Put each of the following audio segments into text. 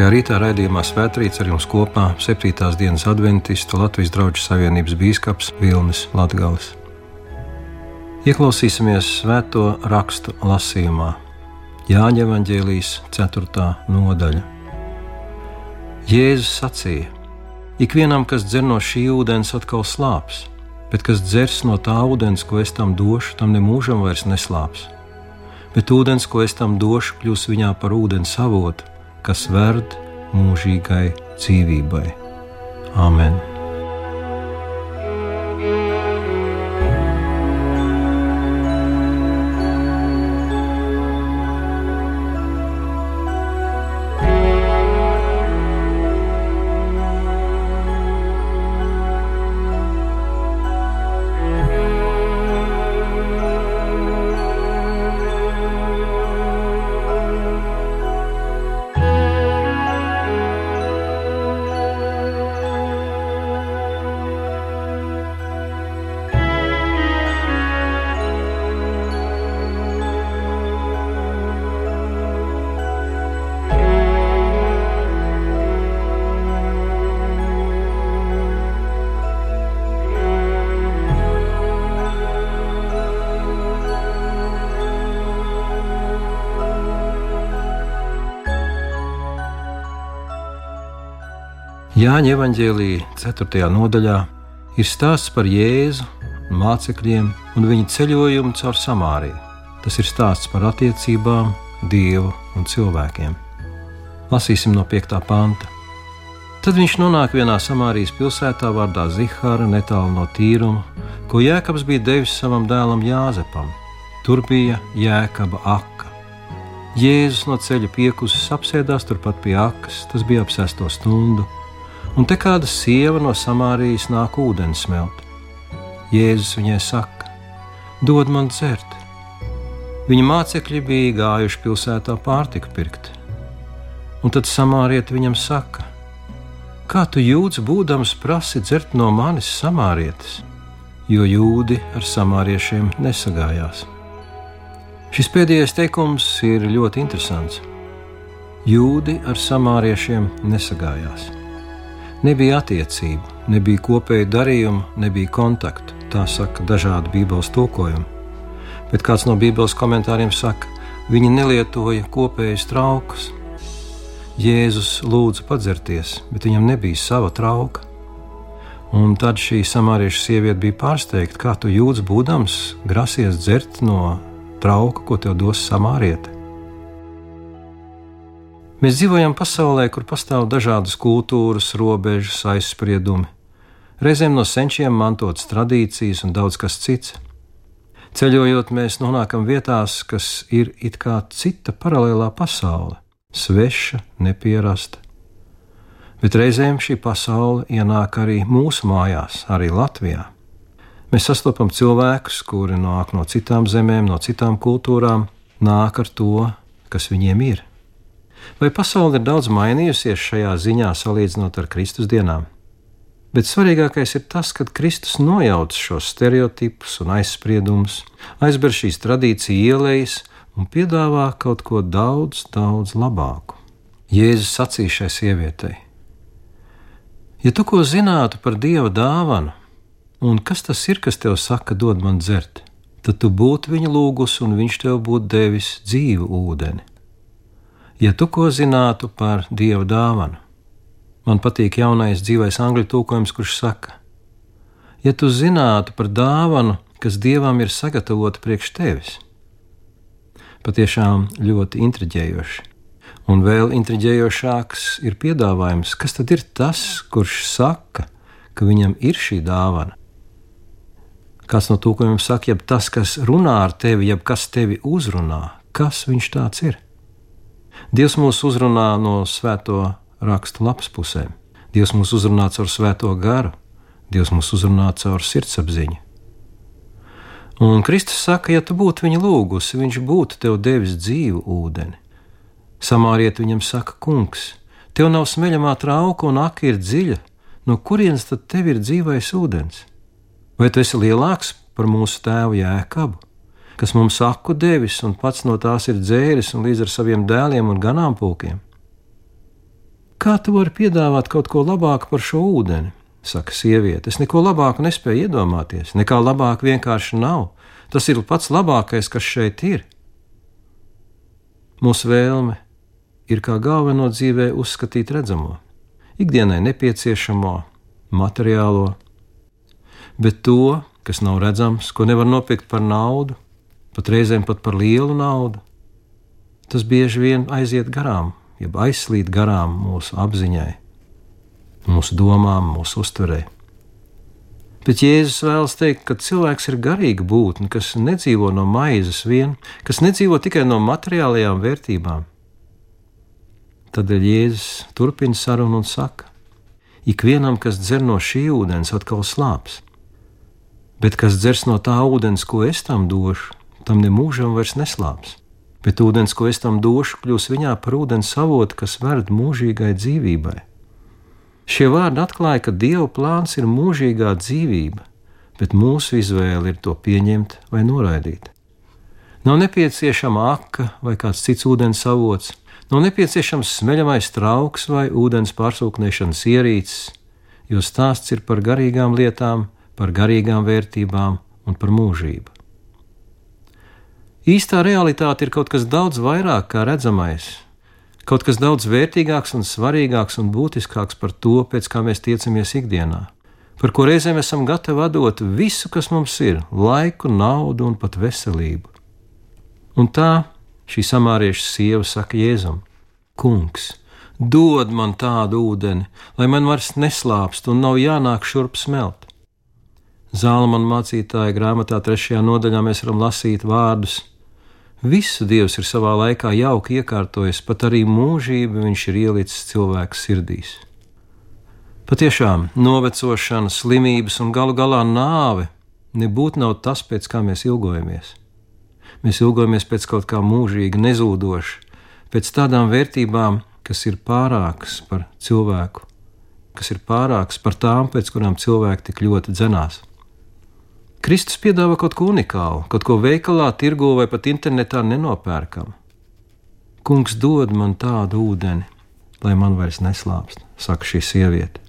Šajā rītā raidījumā Svētrīts ar jums kopā 7. dienas adventistu Latvijas draugu savienības bīskaps Vilnis Latgals. Ieklausīsimies svēto rakstu lasījumā Jāņa Evanģēlijas 4. nodaļa. Jēzus sacīja: Ikvienam, kas dzer no šī ūdens, atkal slāps, bet kas dzers no tā ūdens, ko es tam došu, tam nemūžam vairs neslāps. Bet ūdens, ko es tam došu, kļūs viņā par ūdens avotu kas verd mūžīgai dzīvībai. Āmen! Jāņa evanģēlīja 4. nodaļā ir stāsts par Jēzu, mācekļiem un viņa ceļojumu caur Samāriju. Tas ir stāsts par attiecībām, Dievu un cilvēkiem. Lasīsim no 5. panta. Tad viņš nonāk vienā Samārijas pilsētā vārdā Zihāra, netālu no tīruma, ko Jēkabs bija devis savam dēlam Jāzepam. Tur bija Jēkaba aka. Jēzus no ceļa piekusis apsēdās turpat pie akas, tas bija ap sesto stundu un te kāda sieva no Samārijas nāk ūdeni smelt. Jēzus viņai saka: Dod man dzert! Viņa mācekļi bija gājuši pilsētā pārtiku pirkt. Un tad samārieti viņam saka: Kā tu jūdzi, būdams prasi dzert no manis samārietis? Jo jūdi ar samāriešiem nesagājās. Šis pēdējais teikums ir ļoti interesants. Jūdi ar samāriešiem nesagājās. Nebija attiecību, nebija kopēju darījumu, nebija kontaktu. Tā saka dažādi Bībeles tulkojumi. Bet kāds no Bībeles komentāriem saka, viņi nelietoja kopējas traukus. Jēzus lūdza padzerties, bet viņam nebija sava trauka. Un tad šī samārieša sieviete bija pārsteigta, kā tu jūtas būdams, grasies dzert no trauka, ko tev dos samāriete. Mēs dzīvojam pasaulē, kur pastāv dažādas kultūras, robežas, aizspriedumi, reizēm no senčiem mantotas tradīcijas un daudz kas cits. Ceļojot, mēs nonākam vietās, kas ir it kā cita paralēlā pasaule, sveša, nepierasta. Bet reizēm šī pasaule ienāk arī mūsu mājās, arī Latvijā. Mēs sastopam cilvēkus, kuri nāk no citām zemēm, no citām kultūrām, nāk ar to, kas viņiem ir. Vai pasaule ir daudz mainījusies šajā ziņā salīdzinot ar Kristus dienām? Bet svarīgākais ir tas, ka Kristus nojauc šos stereotipus un aizspriedumus, aizber šīs tradīciju ielējas un piedāvā kaut ko daudz, daudz labāku. Jēzus sacīja šai sievietei: Ja tu ko zinātu par Dieva dāvanu, un kas tas ir, kas tev saka, dod man dzert, tad tu būtu viņa lūgus, un viņš tev būtu devis dzīvu ūdeni. Ja tu ko zinātu par dieva dāvanu, man patīk jaunais dzīvais angļu tūkojums, kurš saka, ja tu zinātu par dāvanu, kas dievam ir sagatavota priekš tevis. Patiešām ļoti intriģējoši. Un vēl intriģējošāks ir piedāvājums, kas tad ir tas, kurš saka, ka viņam ir šī dāvana. Kāds no tūkojumiem saka, ja tas, kas runā ar tevi, jeb kas tevi uzrunā, kas viņš tāds ir? Dievs mūs uzrunā no svēto rakstu lapas pusēm. Dievs mūs uzrunā caur svēto garu, Dievs mūs uzrunā caur sirdsapziņu. Un Kristus saka, ja tu būtu viņa lūgusi, viņš būtu tev devis dzīvu ūdeni. Samāriet viņam saka, kungs, tev nav smeļamā trauka un aka ir dziļa, no kurienes tad tev ir dzīvais ūdens? Vai tu esi lielāks par mūsu tēvu jēkabu? Kas mums aku devis un pats no tās ir dzēris un līdz ar saviem dēliem un ganāmpulkiem. Kā tu vari piedāvāt kaut ko labāku par šo ūdeni? Saka sieviete. Es neko labāku nespēju iedomāties. Nekā labāk vienkārši nav. Tas ir pats labākais, kas šeit ir. Mūsu vēlme ir kā galveno dzīvē uzskatīt redzamo, ikdienai nepieciešamo, materiālo, bet to, kas nav redzams, ko nevar nopirkt par naudu, pat reizēm pat par lielu naudu, tas bieži vien aiziet garām jeb aizslīd garām mūsu apziņai, mūsu domām, mūsu uztverē. Bet Jēzus vēlas teikt, ka cilvēks ir garīga būtne, kas nedzīvo no maizes vien, kas nedzīvo tikai no materiālajām vērtībām. Tādēļ Jēzus turpina sarunu un saka: Ikvienam, kas dzer no šī ūdens, atkal slāps, bet kas dzers no tā ūdens, ko es tam došu, tam nemūžam vairs neslāps bet ūdens, ko es tam došu, kļūs viņā par ūdens avotu, kas ved mūžīgai dzīvībai. Šie vārdi atklāja, ka Dieva plāns ir mūžīgā dzīvība, bet mūsu izvēle ir to pieņemt vai noraidīt. Nav nepieciešama aka vai kāds cits ūdens avots, nav nepieciešams smeļamais trauks vai ūdens pārsūknēšanas ierīces, jo stāsts ir par garīgām lietām, par garīgām vērtībām un par mūžību. Īstā realitāte ir kaut kas daudz vairāk kā redzamais, kaut kas daudz vērtīgāks un svarīgāks un būtiskāks par to, pēc kā mēs tiecamies ikdienā, par ko reizēm esam gatavi dot visu, kas mums ir - laiku, naudu un pat veselību. Un tā šī samārieša sieva saka Jēzum: Kungs, dod man tādu ūdeni, lai man vairs neslāpst un nav jānāk šurp smelt. Zālamana mācītāja grāmatā trešajā nodaļā mēs varam lasīt vārdus: Visu Dievs ir savā laikā jauki iekārtojis, pat arī mūžību viņš ir ielicis cilvēku sirdīs. Patiešām, novecošana, slimības un galu galā nāve nebūtu nav tas, pēc kā mēs ilgojamies. Mēs ilgojamies pēc kaut kā mūžīga, nezūdoša, pēc tādām vērtībām, kas ir pārākas par cilvēku, kas ir pārākas par tām, pēc kurām cilvēki tik ļoti dzenās. Kristus piedāvā kaut ko unikālu, kaut ko veikalā, tirgo vai pat internetā nenopērkam. Kungs dod man tādu ūdeni, lai man vairs neslāpst, saka šī sieviete.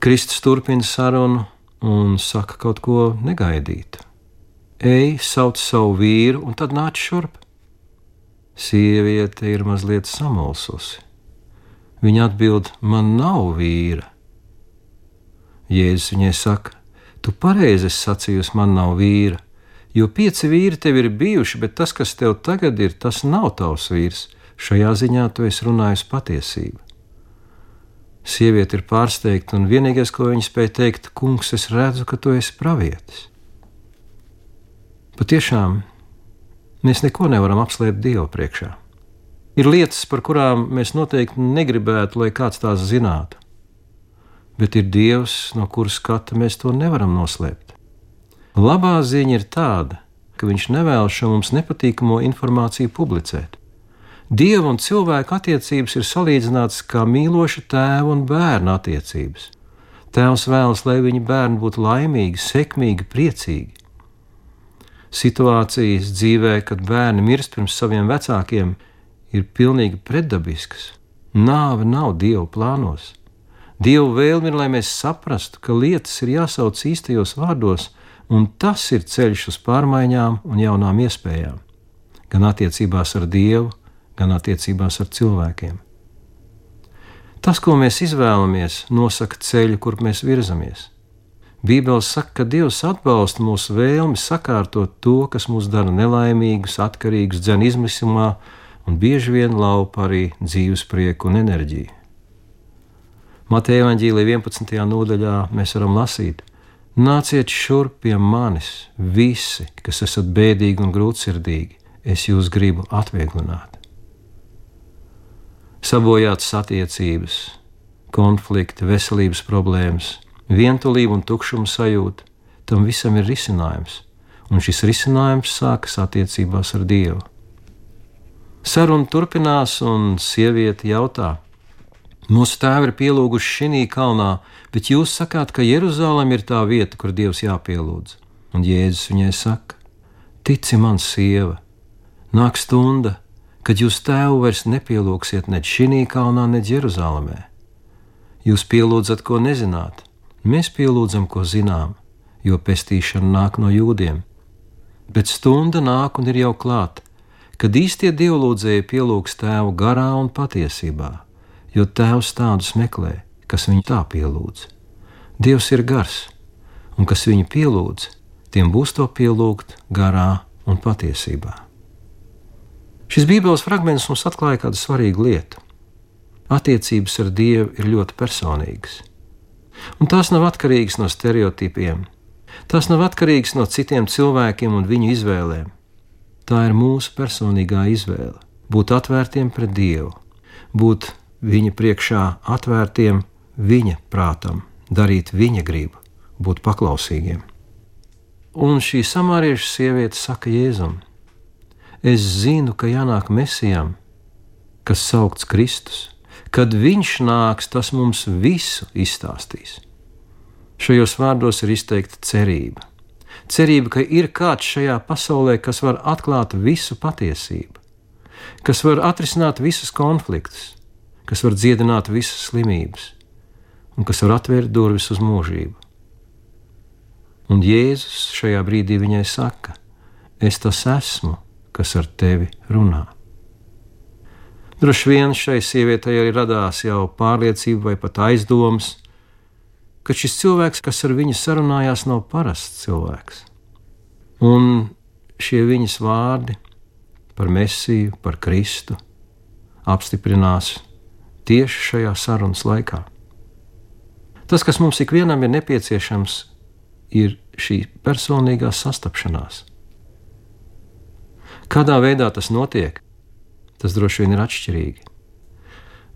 Kristus turpina sarunu un saka kaut ko negaidītu. Ej, sauc savu vīru, un tad nāc šurp. Sieviete ir mazliet samulsusi. Viņa atbild: Man nav vīra. Jēzus viņai saka: Tu pareizi sacījusi, man nav vīra, jo pieci vīri tev ir bijuši, bet tas, kas tev tagad ir, tas nav tavs vīrs. Šajā ziņā tu esi runājusi patiesību. Sieviete ir pārsteigta, un vienīgais, ko viņa spēja teikt, kungs, es redzu, ka tu esi pravietis. Patiešām mēs neko nevaram apslēpt Dievu priekšā. Ir lietas, par kurām mēs noteikti negribētu, lai kāds tās zinātu bet ir Dievs, no kuras skata mēs to nevaram noslēpt. Labā ziņa ir tāda, ka Viņš nevēlas šo mums nepatīkamo informāciju publicēt. Dieva un cilvēka attiecības ir salīdzinātas kā mīloša tēva un bērna attiecības. Tēvs vēlas, lai viņa bērni būtu laimīgi, sekmīgi, priecīgi. Situācijas dzīvē, kad bērni mirst pirms saviem vecākiem, ir pilnīgi pretdabiskas. Nāve nav Dieva plānos. Dieva vēlme ir, lai mēs saprastu, ka lietas ir jāsauc īstajos vārdos, un tas ir ceļš uz pārmaiņām un jaunām iespējām, gan attiecībās ar Dievu, gan attiecībās ar cilvēkiem. Tas, ko mēs izvēlamies, nosaka ceļu, kur mēs virzamies. Bībele saka, ka Dievs atbalsta mūsu vēlmi sakārtot to, kas mūs dara nelaimīgus, atkarīgus, dzen izmisumā un bieži vien laupa arī dzīves prieku un enerģiju. Mateja Vāģīlī 11. nodaļā mēs varam lasīt: Nāciet šurp pie manis, visi, kas esat bēdīgi un grūtsirdīgi, es jūs gribu atvieglināt. Sabojātas attiecības, konflikti, veselības problēmas, vientulība un tukšuma sajūta - tam visam ir risinājums, un šis risinājums sākas attiecībās ar Dievu. Saruna turpinās, un sieviete jautā, Mūsu tēvi ir pielūguši šī kalnā, bet jūs sakāt, ka Jeruzalem ir tā vieta, kur Dievs jāpielūdz. Un Jēzus viņai saka: Tici man, sieva, nāk stunda, kad jūs tēvu vairs nepielūgsiet ne šī kalnā, ne Jeruzalemē. Jūs pielūdzat, ko nezināt, mēs pielūdzam, ko zinām, jo pestīšana nāk no jūdiem. Bet stunda nāk un ir jau klāta, kad īstie dievlūdzēji pielūgs tēvu garā un patiesībā, jo tēvs tādus meklē, kas viņu tā pielūdz. Dievs ir gars, un kas viņu pielūdz, tiem būs to pielūgt garā un patiesībā. Šis Bībeles fragments mums atklāja kādu svarīgu lietu. Attiecības ar Dievu ir ļoti personīgas, un tās nav atkarīgas no stereotipiem, tās nav atkarīgas no citiem cilvēkiem un viņu izvēlēm. Tā ir mūsu personīgā izvēle - būt atvērtiem pret Dievu, būt viņa priekšā atvērtiem viņa prātam, darīt viņa gribu, būt paklausīgiem. Un šī samārieša sieviete saka Jēzum: Es zinu, ka jānāk mesijam, kas saukts Kristus. Kad viņš nāks, tas mums visu izstāstīs. Šajos vārdos ir izteikta cerība. Cerība, ka ir kāds šajā pasaulē, kas var atklāt visu patiesību, kas var atrisināt visus konfliktus, kas var dziedināt visas slimības un kas var atvērt durvis uz mūžību. Un Jēzus šajā brīdī viņai saka: Es tas esmu, kas ar tevi runā. Droši vien šai sievietei arī radās jau pārliecība vai pat aizdomas, ka šis cilvēks, kas ar viņu sarunājās, nav parasts cilvēks. Un šie viņas vārdi par Mēsiju, par Kristu apstiprinās tieši šajā sarunas laikā. Tas, kas mums ikvienam ir nepieciešams, ir šī personīgā sastapšanās. Kādā veidā tas notiek, tas droši vien ir atšķirīgi.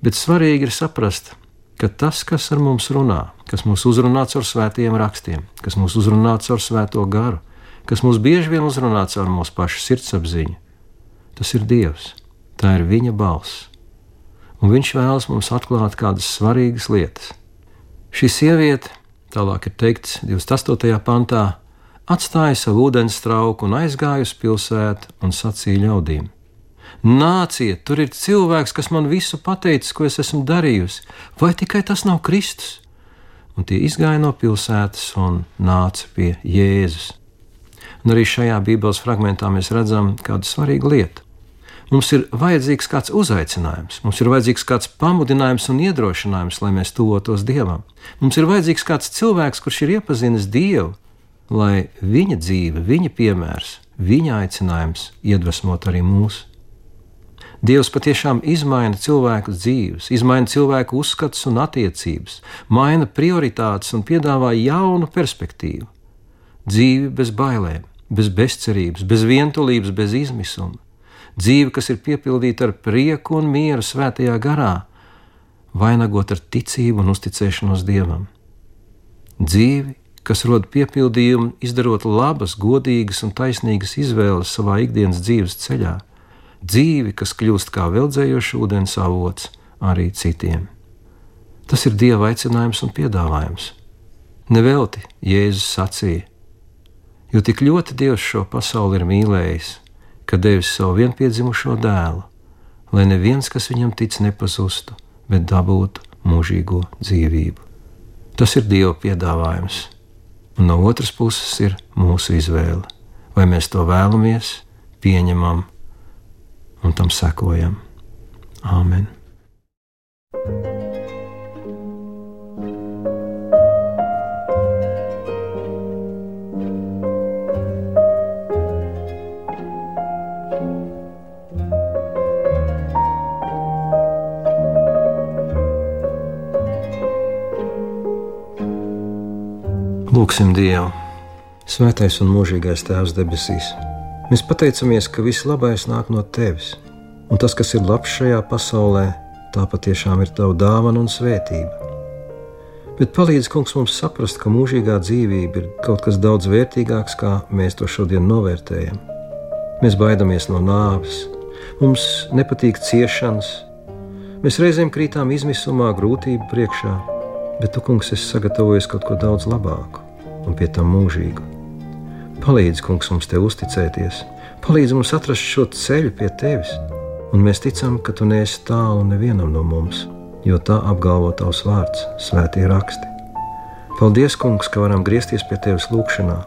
Bet svarīgi ir saprast, ka tas, kas ar mums runā, kas mūs uzrunā caur svētajiem rakstiem, kas mūs uzrunā caur svēto garu, kas mūs bieži vien uzrunā caur mūsu pašu sirdsapziņu, tas ir Dievs, tā ir Viņa balss. Un Viņš vēlas mums atklāt kādas svarīgas lietas. Šī sieviete Tālāk ir teikts 28. pantā, atstāja savu ūdens trauku un aizgāja uz pilsētu un sacīja ļaudīm: Nāciet, tur ir cilvēks, kas man visu pateicis, ko es esmu darījusi, vai tikai tas nav Kristus? Un tie izgāja no pilsētas un nāca pie Jēzus. Un arī šajā Bībeles fragmentā mēs redzam kādu svarīgu lietu. Mums ir vajadzīgs kāds uzaicinājums, mums ir vajadzīgs kāds pamudinājums un iedrošinājums, lai mēs tuvotos Dievam. Mums ir vajadzīgs kāds cilvēks, kurš ir iepazinis Dievu, lai viņa dzīve, viņa piemērs, viņa aicinājums iedvesmot arī mūs. Dievs patiešām izmaina cilvēku dzīves, izmaina cilvēku uzskatus un attiecības, maina prioritātes un piedāvā jaunu perspektīvu. Dzīvi bez bailēm, bez bezcerības, bez vientulības, bez izmisuma dzīve, kas ir piepildīta ar prieku un mieru svētajā garā, vainagot ar ticību un uzticēšanos Dievam. Dzīvi, kas rod piepildījumu, izdarot labas, godīgas un taisnīgas izvēles savā ikdienas dzīves ceļā, dzīvi, kas kļūst kā veldzējošs ūdens avots arī citiem. Tas ir Dieva aicinājums un piedāvājums. Nevelti Jēzus sacīja, jo tik ļoti Dievs šo pasauli ir mīlējis, ka devis savu vienpiedzimušo dēlu, lai neviens, kas viņam tic, nepazustu, bet dabūtu mūžīgo dzīvību. Tas ir Dieva piedāvājums, un no otras puses ir mūsu izvēle. Vai mēs to vēlamies, pieņemam un tam sekojam. Āmen! Lūksim Dievu, Svētais un mūžīgais Tēvs debesīs. Mēs pateicamies, ka viss labais nāk no Tevis, un tas, kas ir labs šajā pasaulē, tā patiešām ir Tava dāvana un svētība. Bet palīdz kungs mums saprast, ka mūžīgā dzīvība ir kaut kas daudz vērtīgāks, kā mēs to šodien novērtējam. Mēs baidāmies no nāves, mums nepatīk ciešanas, mēs reizēm krītām izmisumā, grūtību priekšā, bet tu, kungs, esi sagatavojis kaut ko daudz labāku un pie tam mūžīgu. Palīdz, kungs, mums te uzticēties, palīdz mums atrast šo ceļu pie tevis. un mēs ticam, ka tu neesi tālu nevienam no mums, jo tā apgalvo tavs vārds, svētie raksti. Paldies, Kungs, ka varam griezties pie tevis lūgšanā,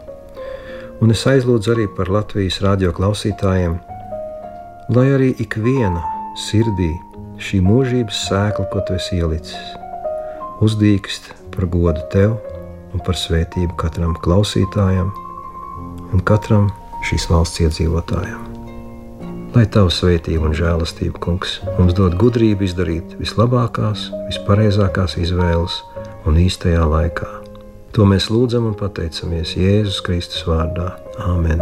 un es aizlūdzu arī par Latvijas radio klausītājiem, lai arī ikviena sirdī šī mūžības sēkla, ko tu esi ielicis, uzdīkst par godu tev un par svētību katram klausītājam un katram šīs valsts iedzīvotājam. Lai Tava svētība un žēlastība, Kungs, mums dod gudrību izdarīt vislabākās, vispareizākās izvēles un īstajā laikā. To mēs lūdzam un pateicamies Jēzus Kristus vārdā. Āmen!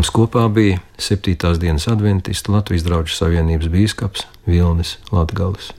Jums kopā bija 7. dienas adventists Latvijas draugu savienības bīskaps Vilnis Latgals.